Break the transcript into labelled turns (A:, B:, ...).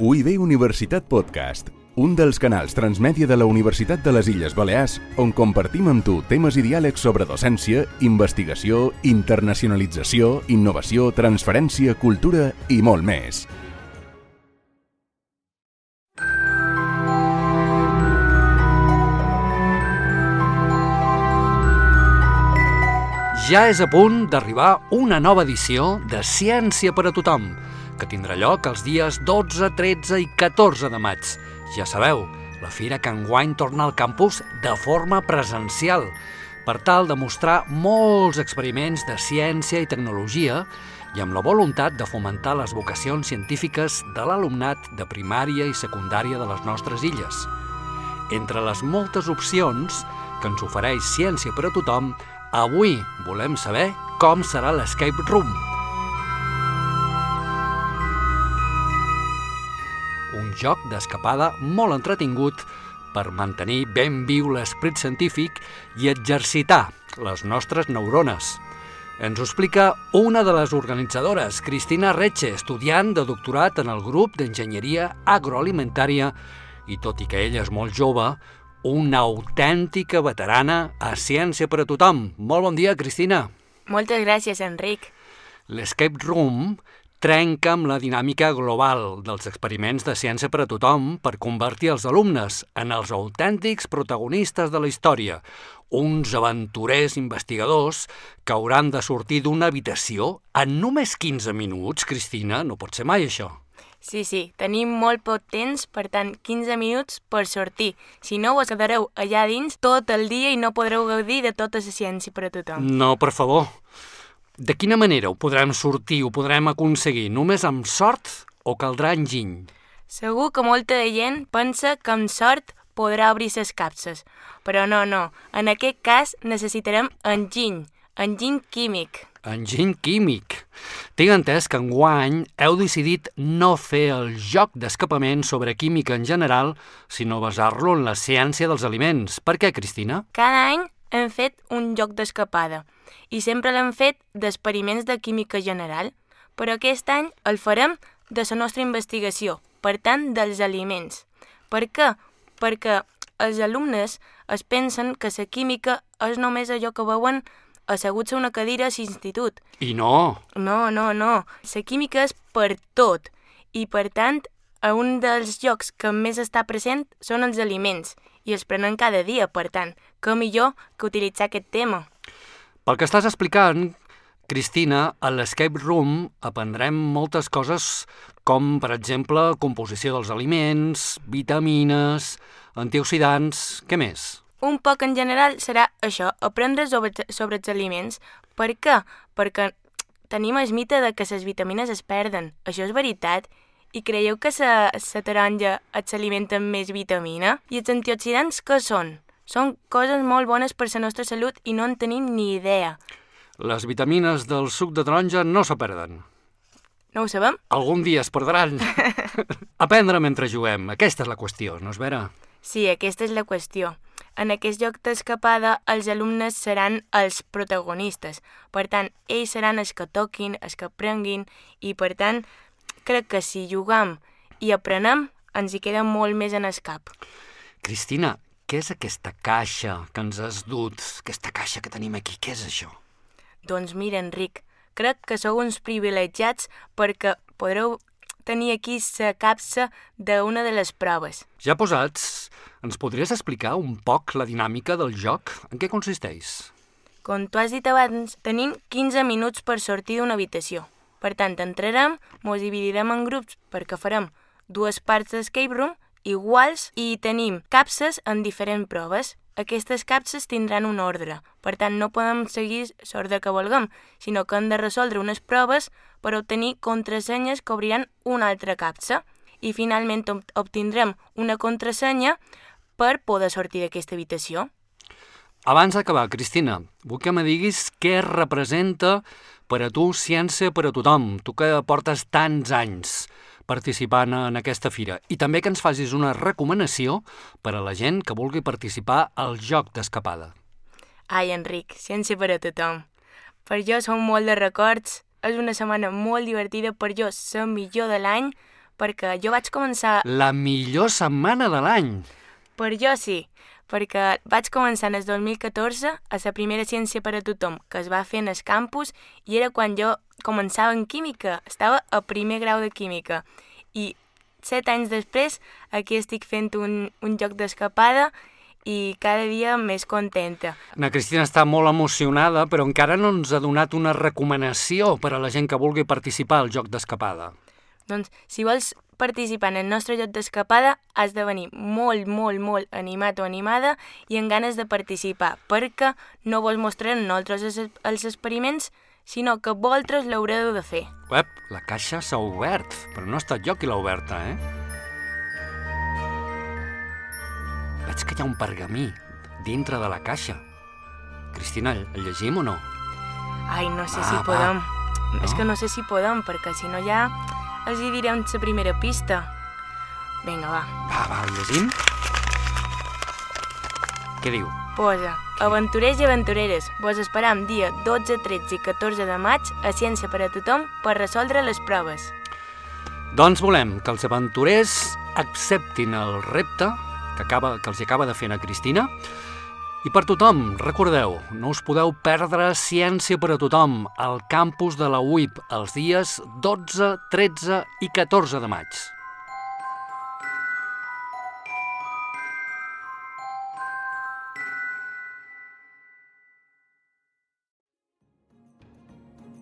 A: UIB Universitat Podcast, un dels canals transmèdia de la Universitat de les Illes Balears on compartim amb tu temes i diàlegs sobre docència, investigació, internacionalització, innovació, transferència, cultura i molt més.
B: Ja és a punt d'arribar una nova edició de Ciència per a tothom, que tindrà lloc els dies 12, 13 i 14 de maig. Ja sabeu, la fira que enguany torna al campus de forma presencial, per tal de mostrar molts experiments de ciència i tecnologia i amb la voluntat de fomentar les vocacions científiques de l'alumnat de primària i secundària de les nostres illes. Entre les moltes opcions que ens ofereix Ciència per a tothom, avui volem saber com serà l'Escape Room. Joc d'escapada molt entretingut per mantenir ben viu l'esperit científic i exercitar les nostres neurones. Ens ho explica una de les organitzadores, Cristina Reche, estudiant de doctorat en el grup d'Enginyeria Agroalimentària i tot i que ella és molt jove, una autèntica veterana a Ciència per a tothom. Molt bon dia, Cristina.
C: Moltes gràcies, Enric.
B: L'Escape Room trenca amb la dinàmica global dels experiments de ciència per a tothom per convertir els alumnes en els autèntics protagonistes de la història, uns aventurers investigadors que hauran de sortir d'una habitació en només 15 minuts, Cristina, no pot ser mai això.
C: Sí, sí, tenim molt poc temps, per tant, 15 minuts per sortir. Si no, us quedareu allà dins tot el dia i no podreu gaudir de tota la ciència per a tothom.
B: No, per favor. De quina manera ho podrem sortir, ho podrem aconseguir? Només amb sort o caldrà enginy?
C: Segur que molta de gent pensa que amb sort podrà obrir les capses, però no, no. En aquest cas necessitarem enginy, enginy químic.
B: Enginy químic. Tinc entès que enguany heu decidit no fer el joc d'escapament sobre química en general, sinó basar-lo en la ciència dels aliments. Per què, Cristina?
C: Cada any hem fet un joc d'escapada i sempre l'hem fet d'experiments de química general, però aquest any el farem de la nostra investigació, per tant, dels aliments. Per què? Perquè els alumnes es pensen que la química és només allò que veuen asseguts a una cadira a l'institut.
B: I no.
C: No, no, no. La química és per tot. I, per tant, a un dels llocs que més està present són els aliments. I els prenen cada dia, per tant, que millor que utilitzar aquest tema.
B: Pel que estàs explicant, Cristina, a l'Escape Room aprendrem moltes coses com, per exemple, composició dels aliments, vitamines, antioxidants... Què més?
C: Un poc en general serà això, aprendre sobre, sobre els aliments. Per què? Perquè tenim el mite de que les vitamines es perden. Això és veritat? I creieu que la, la taronja s'alimenta amb més vitamina? I els antioxidants què són? Són coses molt bones per la nostra salut i no en tenim ni idea.
B: Les vitamines del suc de taronja no se perden.
C: No ho sabem?
B: Algun dia es perdran. Aprendre mentre juguem. Aquesta és la qüestió, no és vera?
C: Sí, aquesta és la qüestió. En aquest joc d'escapada, els alumnes seran els protagonistes. Per tant, ells seran els que toquin, els que prenguin, i per tant, crec que si juguem i aprenem, ens hi queda molt més en el cap.
B: Cristina, què és aquesta caixa que ens has dut? Aquesta caixa que tenim aquí, què és això?
C: Doncs mira, Enric, crec que sou uns privilegiats perquè podreu tenir aquí la capsa d'una de les proves.
B: Ja posats, ens podries explicar un poc la dinàmica del joc? En què consisteix?
C: Com tu has dit abans, tenim 15 minuts per sortir d'una habitació. Per tant, entrarem, ens dividirem en grups perquè farem dues parts d'escape room iguals i tenim capses en diferents proves. Aquestes capses tindran un ordre, per tant no podem seguir l'ordre que vulguem, sinó que hem de resoldre unes proves per obtenir contrasenyes que obriran una altra capsa i finalment obtindrem una contrasenya per poder sortir d'aquesta habitació.
B: Abans d'acabar, Cristina, vull que me diguis què representa per a tu ciència per a tothom, tu que portes tants anys participant en aquesta fira. I també que ens facis una recomanació per a la gent que vulgui participar al joc d'escapada.
C: Ai, Enric, ciència per a tothom. Per jo són molt de records, és una setmana molt divertida, per jo la millor de l'any, perquè jo vaig començar...
B: La millor setmana de l'any.
C: Per jo sí, perquè vaig començar en el 2014 a la primera ciència per a tothom que es va fer en el campus i era quan jo començava en química, estava a primer grau de química. I set anys després aquí estic fent un, un joc d'escapada i cada dia més contenta.
B: La Cristina està molt emocionada, però encara no ens ha donat una recomanació per a la gent que vulgui participar al joc d'escapada.
C: Doncs, si vols participar en el nostre joc d'escapada, has de venir molt, molt, molt animat o animada i amb ganes de participar, perquè no vols mostrar a nosaltres els, els experiments, sinó que vosaltres l'haureu de fer.
B: Ep, la caixa s'ha obert, però no ha estat jo qui l'ha oberta, eh? Veig que hi ha un pergamí dintre de la caixa. Cristina, el llegim o no?
C: Ai, no sé
B: Va,
C: si
B: va.
C: podem.
B: No?
C: És que no sé si podem, perquè si no ja els hi direm la primera pista. Vinga, va.
B: Va, va, el llegim? Què diu?
C: Posa, aventurers i aventureres, vos esperam dia 12, 13 i 14 de maig a Ciència per a tothom per resoldre les proves.
B: Doncs volem que els aventurers acceptin el repte que, acaba, que els acaba de fer la Cristina i per tothom, recordeu, no us podeu perdre Ciència per a tothom al campus de la UIP els dies 12, 13 i 14 de maig.